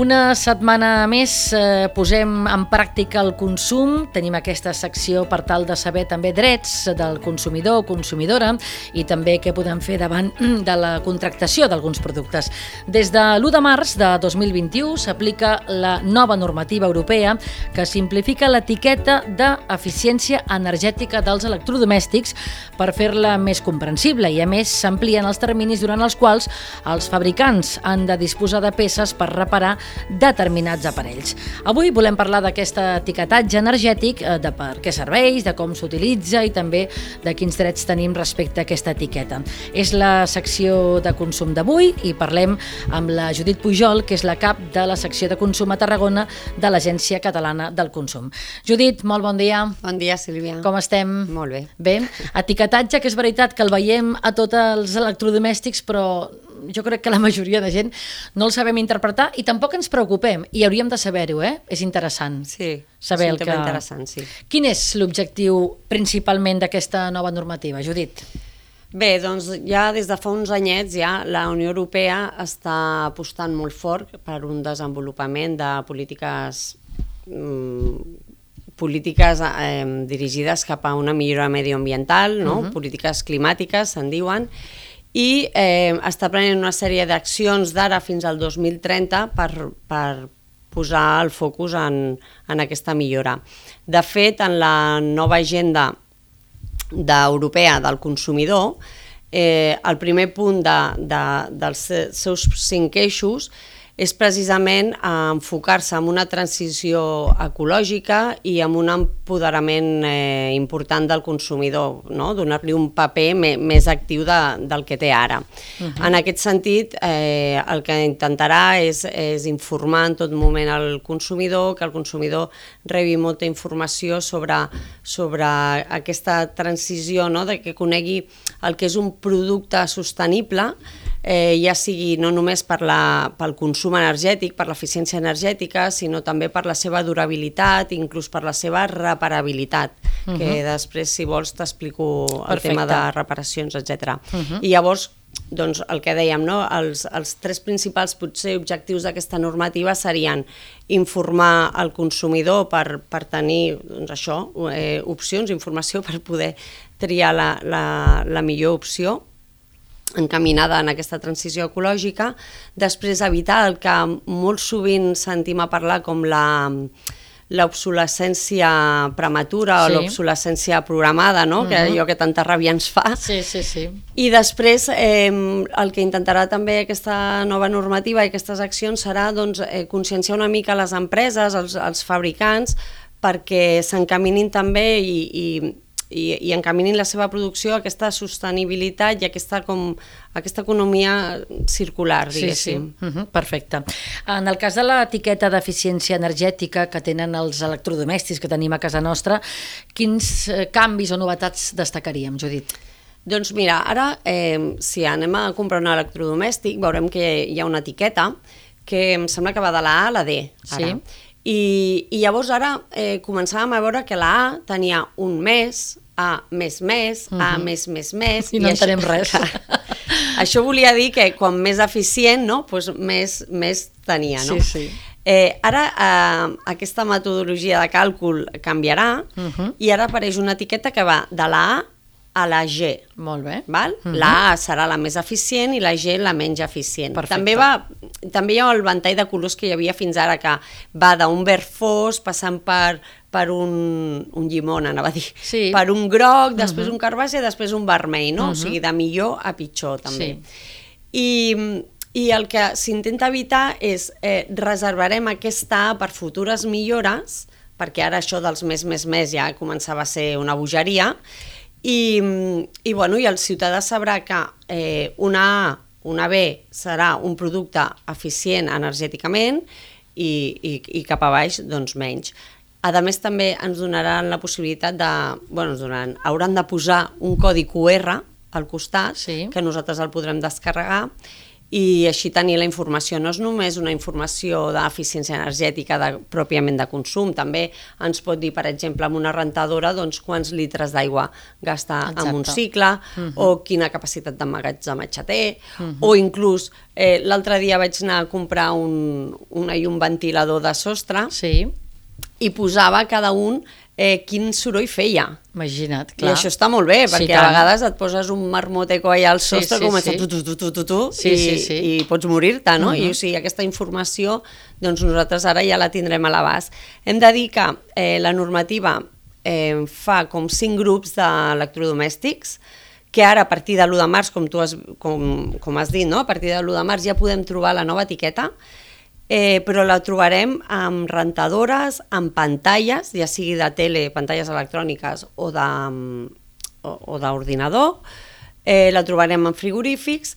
Una setmana més eh, posem en pràctica el consum, tenim aquesta secció per tal de saber també drets del consumidor o consumidora i també què podem fer davant de la contractació d'alguns productes. Des de l'1 de març de 2021 s'aplica la nova normativa europea que simplifica l'etiqueta d'eficiència energètica dels electrodomèstics per fer-la més comprensible i a més s'amplien els terminis durant els quals els fabricants han de disposar de peces per reparar determinats aparells. Avui volem parlar d'aquest etiquetatge energètic, eh, de per què serveix, de com s'utilitza i també de quins drets tenim respecte a aquesta etiqueta. És la secció de consum d'avui i parlem amb la Judit Pujol, que és la cap de la secció de consum a Tarragona de l'Agència Catalana del Consum. Judit, molt bon dia. Bon dia, Sílvia. Com estem? Molt bé. Bé, etiquetatge, que és veritat que el veiem a tots els electrodomèstics, però jo crec que la majoria de gent no el sabem interpretar i tampoc ens preocupem, i hauríem de saber-ho, eh? És interessant. Sí, saber és el que... interessant, sí. Quin és l'objectiu principalment d'aquesta nova normativa, Judit? Bé, doncs ja des de fa uns anyets ja la Unió Europea està apostant molt fort per un desenvolupament de polítiques mm, polítiques eh, dirigides cap a una millora medioambiental, no? uh -huh. polítiques climàtiques, se'n diuen, i eh, està prenent una sèrie d'accions d'ara fins al 2030 per, per posar el focus en, en aquesta millora. De fet, en la nova agenda d'europea del consumidor, eh, el primer punt de, de, dels seus cinc eixos és precisament enfocar-se en una transició ecològica i amb un empoderament eh, important del consumidor, no? donar-li un paper me, més actiu de, del que té ara. Uh -huh. En aquest sentit, eh, el que intentarà és, és informar en tot moment el consumidor, que el consumidor rebi molta informació sobre, sobre aquesta transició, no? de que conegui el que és un producte sostenible, eh, ja sigui no només per la, pel consum energètic, per l'eficiència energètica, sinó també per la seva durabilitat, inclús per la seva reparabilitat, uh -huh. que després, si vols, t'explico el tema de reparacions, etc. Uh -huh. I llavors, doncs el que dèiem, no? els, els tres principals potser objectius d'aquesta normativa serien informar el consumidor per, per tenir doncs això, eh, opcions, informació per poder triar la, la, la millor opció, encaminada en aquesta transició ecològica, després evitar el que molt sovint sentim a parlar com la l'obsolescència prematura sí. o l'obsolescència programada, no? Uh -huh. que allò que tanta ràbia ens fa. Sí, sí, sí. I després eh, el que intentarà també aquesta nova normativa i aquestes accions serà doncs, eh, conscienciar una mica les empreses, els, els fabricants, perquè s'encaminin també i, i i, i encaminin la seva producció a aquesta sostenibilitat i aquesta, com, aquesta economia circular, diguéssim. Sí, sí. Uh -huh, perfecte. En el cas de l'etiqueta d'eficiència energètica que tenen els electrodomèstics que tenim a casa nostra, quins eh, canvis o novetats destacaríem, Judit? Doncs mira, ara eh, si anem a comprar un electrodomèstic veurem que hi ha una etiqueta que em sembla que va de la A a la D. Ara. Sí. I, I llavors ara eh, començàvem a veure que la A tenia un mes, A més més, uh -huh. A mhm. més més més... I no i entenem això, res. això volia dir que quan més eficient, no? pues més, més tenia, no? Sí, sí. Eh, ara eh, aquesta metodologia de càlcul canviarà uh -huh. i ara apareix una etiqueta que va de la A a la G. Molt bé. Val? Uh -huh. La A serà la més eficient i la G la menys eficient. Perfecte. També, va, també hi ha el ventall de colors que hi havia fins ara, que va d'un verd fos passant per, per un, un llimón, anava a dir, sí. per un groc, després uh -huh. un carbassa i després un vermell, no? Uh -huh. O Mhm. sigui, de millor a pitjor, també. Sí. I, i el que s'intenta evitar és eh, reservarem aquesta A per futures millores, perquè ara això dels més, més, més ja començava a ser una bogeria, i, i, bueno, i el ciutadà sabrà que eh, una A, una B serà un producte eficient energèticament i, i, i cap a baix doncs menys. A més també ens donaran la possibilitat de, bueno, ens donaran, hauran de posar un codi QR al costat, Sí. que nosaltres el podrem descarregar i així tenir la informació. No és només una informació d'eficiència energètica de, pròpiament de consum, també ens pot dir, per exemple, amb una rentadora doncs, quants litres d'aigua gasta Exacte. en un cicle uh -huh. o quina capacitat d'emmagatzematge té, uh -huh. o inclús eh, l'altre dia vaig anar a comprar un, una llum ventilador de sostre sí. i posava cada un eh, quin soroll feia. Imagina't, clar. I això està molt bé, perquè sí, a vegades et poses un marmoteco allà al sostre, sí, sí, comença sí. tu, tu, tu, tu, tu, tu, sí, i, sí, sí. i pots morir-te, no? Uh -huh. I o sigui, aquesta informació, doncs nosaltres ara ja la tindrem a l'abast. Hem de dir que eh, la normativa eh, fa com cinc grups d'electrodomèstics, que ara a partir de l'1 de març, com tu has, com, com has dit, no? a partir de l'1 de març ja podem trobar la nova etiqueta, eh, però la trobarem amb rentadores, amb pantalles, ja sigui de tele, pantalles electròniques o d'ordinador, eh, la trobarem en frigorífics,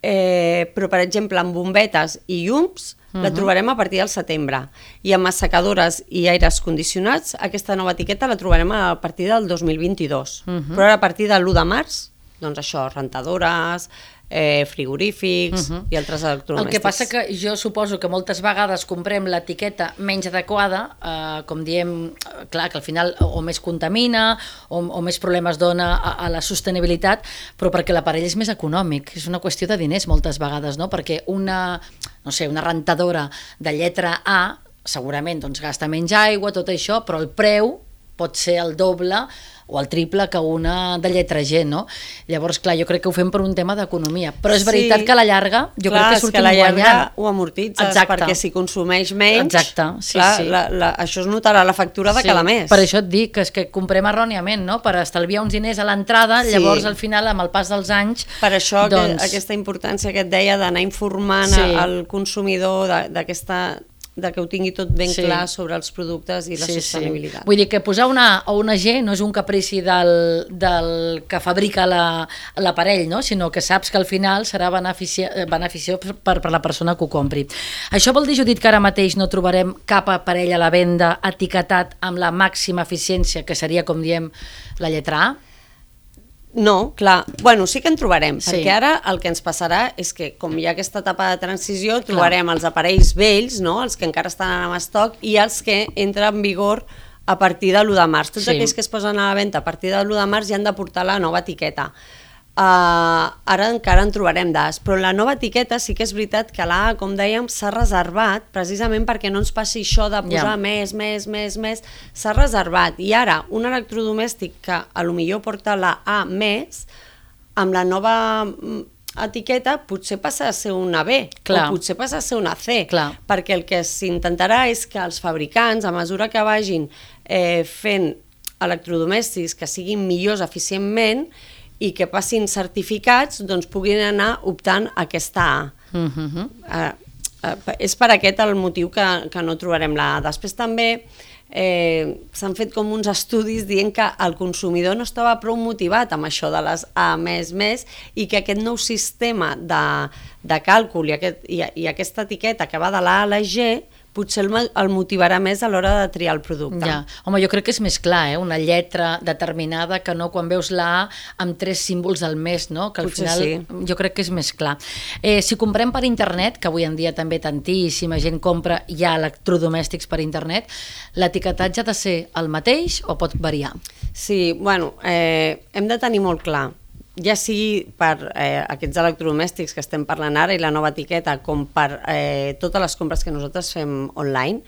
eh, però per exemple amb bombetes i llums uh -huh. la trobarem a partir del setembre i amb assecadores i aires condicionats aquesta nova etiqueta la trobarem a partir del 2022 uh -huh. però ara a partir de l'1 de març doncs això, rentadores, eh, frigorífics uh -huh. i altres electrodomèstics. El que passa que jo suposo que moltes vegades comprem l'etiqueta menys adequada, eh, com diem, clar, que al final o més contamina o, o més problemes dona a, a la sostenibilitat, però perquè l'aparell és més econòmic, és una qüestió de diners moltes vegades, no? perquè una, no sé, una rentadora de lletra A segurament doncs, gasta menys aigua, tot això, però el preu pot ser el doble o el triple que una de lletra G, no? Llavors, clar, jo crec que ho fem per un tema d'economia, però és veritat sí, que a la llarga jo clar, crec que sortim que la llarga guanyant. ho amortitzes, Exacte. perquè si consumeix menys, Exacte, sí, clar, sí. La, la, això es notarà la factura de sí, cada mes. Per això et dic que és que comprem erròniament, no? Per estalviar uns diners a l'entrada, sí. llavors al final, amb el pas dels anys... Per això doncs... que, aquesta importància que et deia d'anar informant sí. al consumidor d'aquesta de que ho tingui tot ben sí. clar sobre els productes i la sí, sostenibilitat. Sí. Vull dir que posar una o una G no és un caprici del, del que fabrica l'aparell, la, no? sinó que saps que al final serà beneficia, beneficiós per, per la persona que ho compri. Això vol dir, Judit, que ara mateix no trobarem cap aparell a la venda etiquetat amb la màxima eficiència, que seria, com diem, la lletra A? No, clar. Bueno, sí que en trobarem, sí. perquè ara el que ens passarà és que, com hi ha aquesta etapa de transició, trobarem clar. els aparells vells, no? els que encara estan en estoc, i els que entren en vigor a partir de l'1 de març. Tots sí. aquells que es posen a la venda a partir de l'1 de març ja han de portar la nova etiqueta. Uh, ara encara en trobarem d'as, però la nova etiqueta sí que és veritat que l'A, com dèiem, s'ha reservat precisament perquè no ens passi això de posar yeah. més, més, més, més, s'ha reservat. I ara, un electrodomèstic que a lo millor porta la A més, amb la nova mm, etiqueta potser passa a ser una B Clar. o potser passa a ser una C Clar. perquè el que s'intentarà és que els fabricants a mesura que vagin eh, fent electrodomèstics que siguin millors eficientment i que passin certificats doncs puguin anar optant a aquesta A. Uh -huh. uh, uh, és per aquest el motiu que, que no trobarem la A. Després també eh, s'han fet com uns estudis dient que el consumidor no estava prou motivat amb això de les A més més i que aquest nou sistema de, de càlcul i, aquest, i, i aquesta etiqueta que va de la A la G potser el, el motivarà més a l'hora de triar el producte. Ja. Home, jo crec que és més clar, eh? una lletra determinada que no quan veus la A amb tres símbols al mes, no? que al potser final sí. jo crec que és més clar. Eh, si comprem per internet, que avui en dia també tantíssima gent compra ja electrodomèstics per internet, l'etiquetatge ha de ser el mateix o pot variar? Sí, bueno, eh, hem de tenir molt clar ja sigui per eh, aquests electrodomèstics que estem parlant ara i la nova etiqueta, com per eh, totes les compres que nosaltres fem online,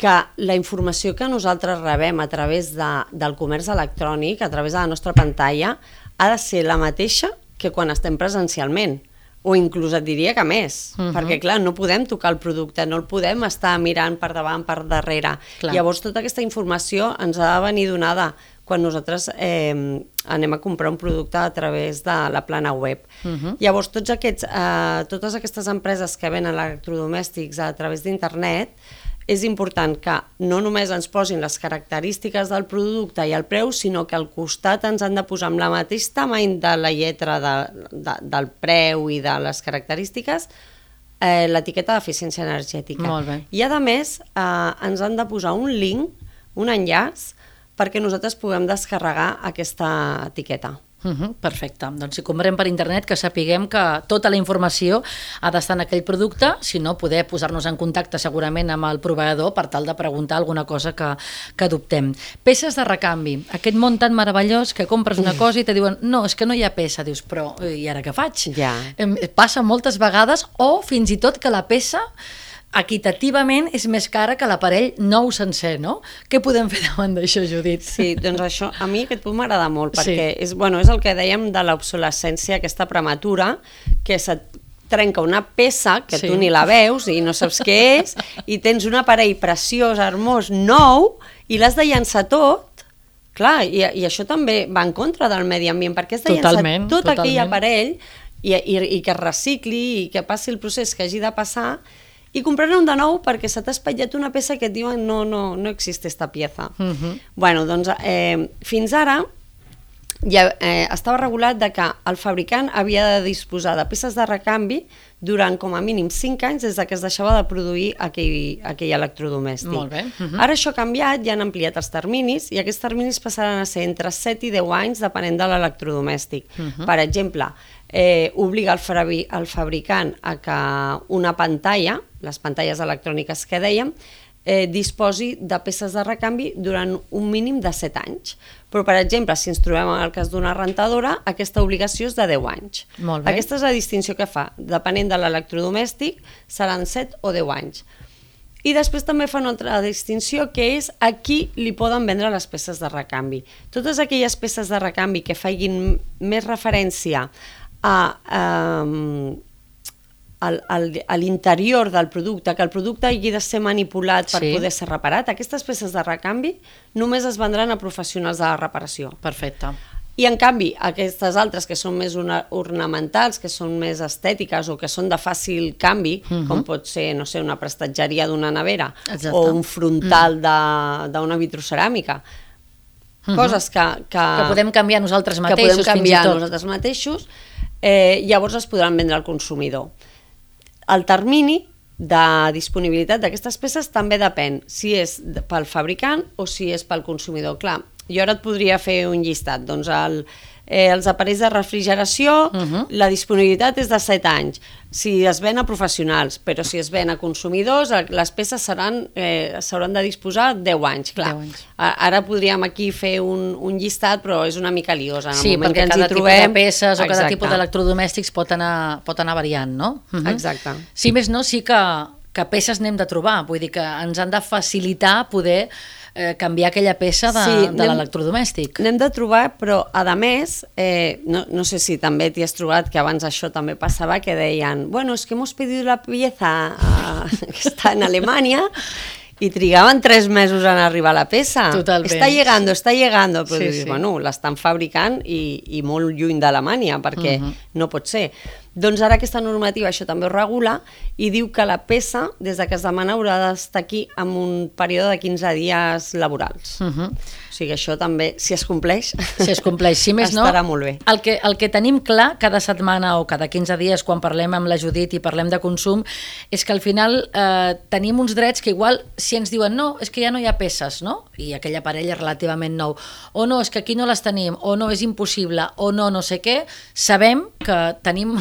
que la informació que nosaltres rebem a través de, del comerç electrònic, a través de la nostra pantalla, ha de ser la mateixa que quan estem presencialment o inclús et diria que més, uh -huh. perquè clar, no podem tocar el producte, no el podem estar mirant per davant, per darrere. Clar. Llavors tota aquesta informació ens ha de venir donada quan nosaltres eh, anem a comprar un producte a través de la plana web. Uh -huh. Llavors, tots aquests, eh, totes aquestes empreses que venen electrodomèstics a través d'internet, és important que no només ens posin les característiques del producte i el preu, sinó que al costat ens han de posar amb la mateix tamany de la lletra de, de, del preu i de les característiques eh, l'etiqueta d'eficiència energètica. Molt bé. I a més, eh, ens han de posar un link, un enllaç, perquè nosaltres puguem descarregar aquesta etiqueta. Uh -huh, perfecte. Doncs si comprem per internet que sapiguem que tota la informació ha d'estar en aquell producte, si no poder posar-nos en contacte segurament amb el proveïdor per tal de preguntar alguna cosa que, que dubtem. Peces de recanvi. Aquest món tan meravellós que compres una cosa i te diuen no, és que no hi ha peça. Dius, però i ara què faig? Ja. Em, Passa moltes vegades o fins i tot que la peça equitativament és més cara que l'aparell nou sencer, no? Què podem fer davant d'això, Judit? Sí, doncs això, a mi aquest punt m'agrada molt, Sí. perquè és, bueno, és el que dèiem de l'obsolescència aquesta prematura, que se't trenca una peça que Sí. tu ni la veus i no saps què és, i tens un aparell preciós, hermós, nou, i l'has de llançar tot, clar, i, i això també va en contra del medi ambient, perquè has de Totalment, llançar tot aquell totalment. aparell i, i, i que es recicli i que passi el procés que hagi de passar i comprar-ne un de nou perquè se t'ha espatllat una peça que et diuen no, no, no existe esta pieza. Mhm. Bueno, doncs eh, fins ara ja eh, estava regulat de que el fabricant havia de disposar de peces de recanvi durant com a mínim 5 anys des de que es deixava de produir aquell, aquell electrodomèstic. Molt bé. Mhm. Ara això ha canviat, ja han ampliat els terminis i aquests terminis passaran a ser entre 7 i 10 anys depenent de l'electrodomèstic. Per exemple, eh, obliga el, el fabricant a que una pantalla, les pantalles electròniques que dèiem, eh, disposi de peces de recanvi durant un mínim de 7 anys. Però, per exemple, si ens trobem en el cas d'una rentadora, aquesta obligació és de 10 anys. Molt bé. Aquesta és la distinció que fa. Depenent de l'electrodomèstic, seran 7 o 10 anys. I després també fa una altra distinció, que és a qui li poden vendre les peces de recanvi. Totes aquelles peces de recanvi que facin més referència a, um, al, al, a l'interior del producte, que el producte hagi de ser manipulat per Sí. poder ser reparat, aquestes peces de recanvi només es vendran a professionals de la reparació. Perfecte. I en canvi, aquestes altres que són més una, ornamentals, que són més estètiques o que són de fàcil canvi, uh -huh. com pot ser, no sé, una prestatgeria d'una nevera Exacte. o un frontal mm. d'una vitroceràmica, Mhm. coses que, que, Que podem canviar nosaltres que mateixos, podem canviar nosaltres mateixos, eh, llavors es podran vendre al consumidor. El termini de disponibilitat d'aquestes peces també depèn si és pel fabricant o si és pel consumidor. Clar, jo ara et podria fer un llistat. Doncs el, eh, els aparells de refrigeració, uh Mhm. -huh. la disponibilitat és de 7 anys. Si es ven a professionals, però si es ven a consumidors, eh, les peces eh, s'hauran de disposar 10 anys. Clar, 10 anys. Ara podríem aquí fer un, un llistat, però és una mica liós. En el Sí, moment perquè que cada hi tipus trobem, de peces o cada Exacte. tipus d'electrodomèstics pot anar, pot anar variant, no? Mhm. Exacte. Si més no, sí que, que peces n'hem de trobar, vull dir que ens han de facilitar poder eh, canviar aquella peça de, Sí, de l'electrodomèstic. N'hem de trobar, però a més, eh, no, no sé si també t'hi has trobat, que abans això també passava, que deien, bueno, es que hemos pedido la pieza a, que està en Alemanya i trigaven tres mesos en arribar la peça. Totalment. Està llegando, està llegando. Però Sí, dius, sí. bueno, l'estan fabricant i, i molt lluny d'Alemanya, perquè Mhm. no pot ser. Doncs ara aquesta normativa això també ho regula i diu que la peça, des de que es demana, haurà d'estar aquí amb un període de 15 dies laborals. Uh -huh. O sigui, això també, si es compleix, Si es compleix, si més no, estarà molt bé. El que, el que tenim clar cada setmana o cada 15 dies quan parlem amb la Judit i parlem de consum és que al final eh, tenim uns drets que igual si ens diuen no, és que ja no hi ha peces, no? I aquell aparell és relativament nou. O no, és que aquí no les tenim, o no, és impossible, o no, no sé què, sabem que tenim,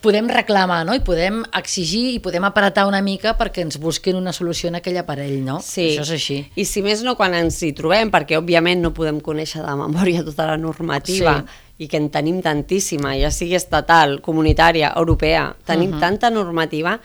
podem reclamar, no? I podem exigir i podem apretar una mica perquè ens busquin una solució en aquell aparell, no? Sí. Això és així. I si més no, quan ens hi trobem, perquè òbviament no podem conèixer de memòria tota la normativa Sí. i que en tenim tantíssima, ja sigui estatal, comunitària, europea, tenim Mhm. uh -huh. tanta normativa,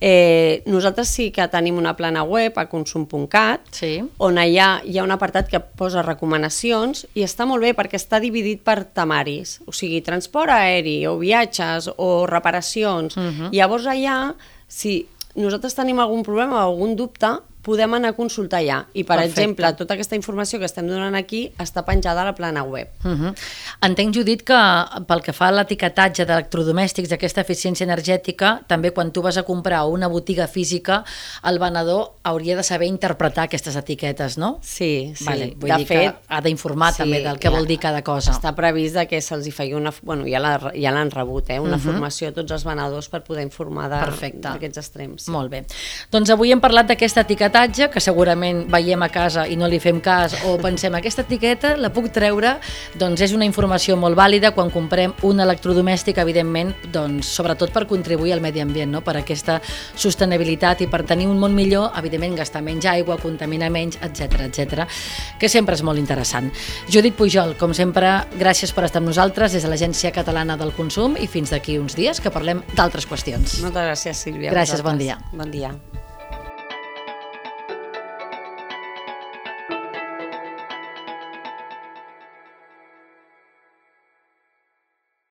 eh, nosaltres sí que tenim una plana web a consum.cat Sí. on allà hi ha un apartat que posa recomanacions i està molt bé perquè està dividit per temaris, o sigui, transport aeri o viatges o reparacions. Uh -huh. Llavors allà, si nosaltres tenim algun problema o algun dubte, podem anar a consultar allà. I, per Perfecte. exemple, tota aquesta informació que estem donant aquí està penjada a la plana web. Uh -huh. Entenc, Judit, que pel que fa a l'etiquetatge d'electrodomèstics d'aquesta eficiència energètica, també quan tu vas a comprar una botiga física, el venedor hauria de saber interpretar aquestes etiquetes, no? Sí, sí. Vale, vull de dir fet, que ha d'informar també del que ja, vol dir cada cosa. Està previst que se'ls hi faci una... Bueno, ja la- ja l'han rebut, eh? Una Mhm. formació a tots els venedors per poder informar d'aquests extrems. Molt bé. Doncs avui hem parlat d'aquesta etiqueta etiquetatge, que segurament veiem a casa i no li fem cas, o pensem, aquesta etiqueta la puc treure, doncs és una informació molt vàlida quan comprem un electrodomèstic, evidentment, doncs, sobretot per contribuir al medi ambient, no? per aquesta sostenibilitat i per tenir un món millor, evidentment, gastar menys aigua, contaminar menys, etc etc, que sempre és molt interessant. Judit Pujol, com sempre, gràcies per estar amb nosaltres des de l'Agència Catalana del Consum i fins d'aquí uns dies que parlem d'altres qüestions. Moltes gràcies, Sílvia. Gràcies, bon dia. Bon dia.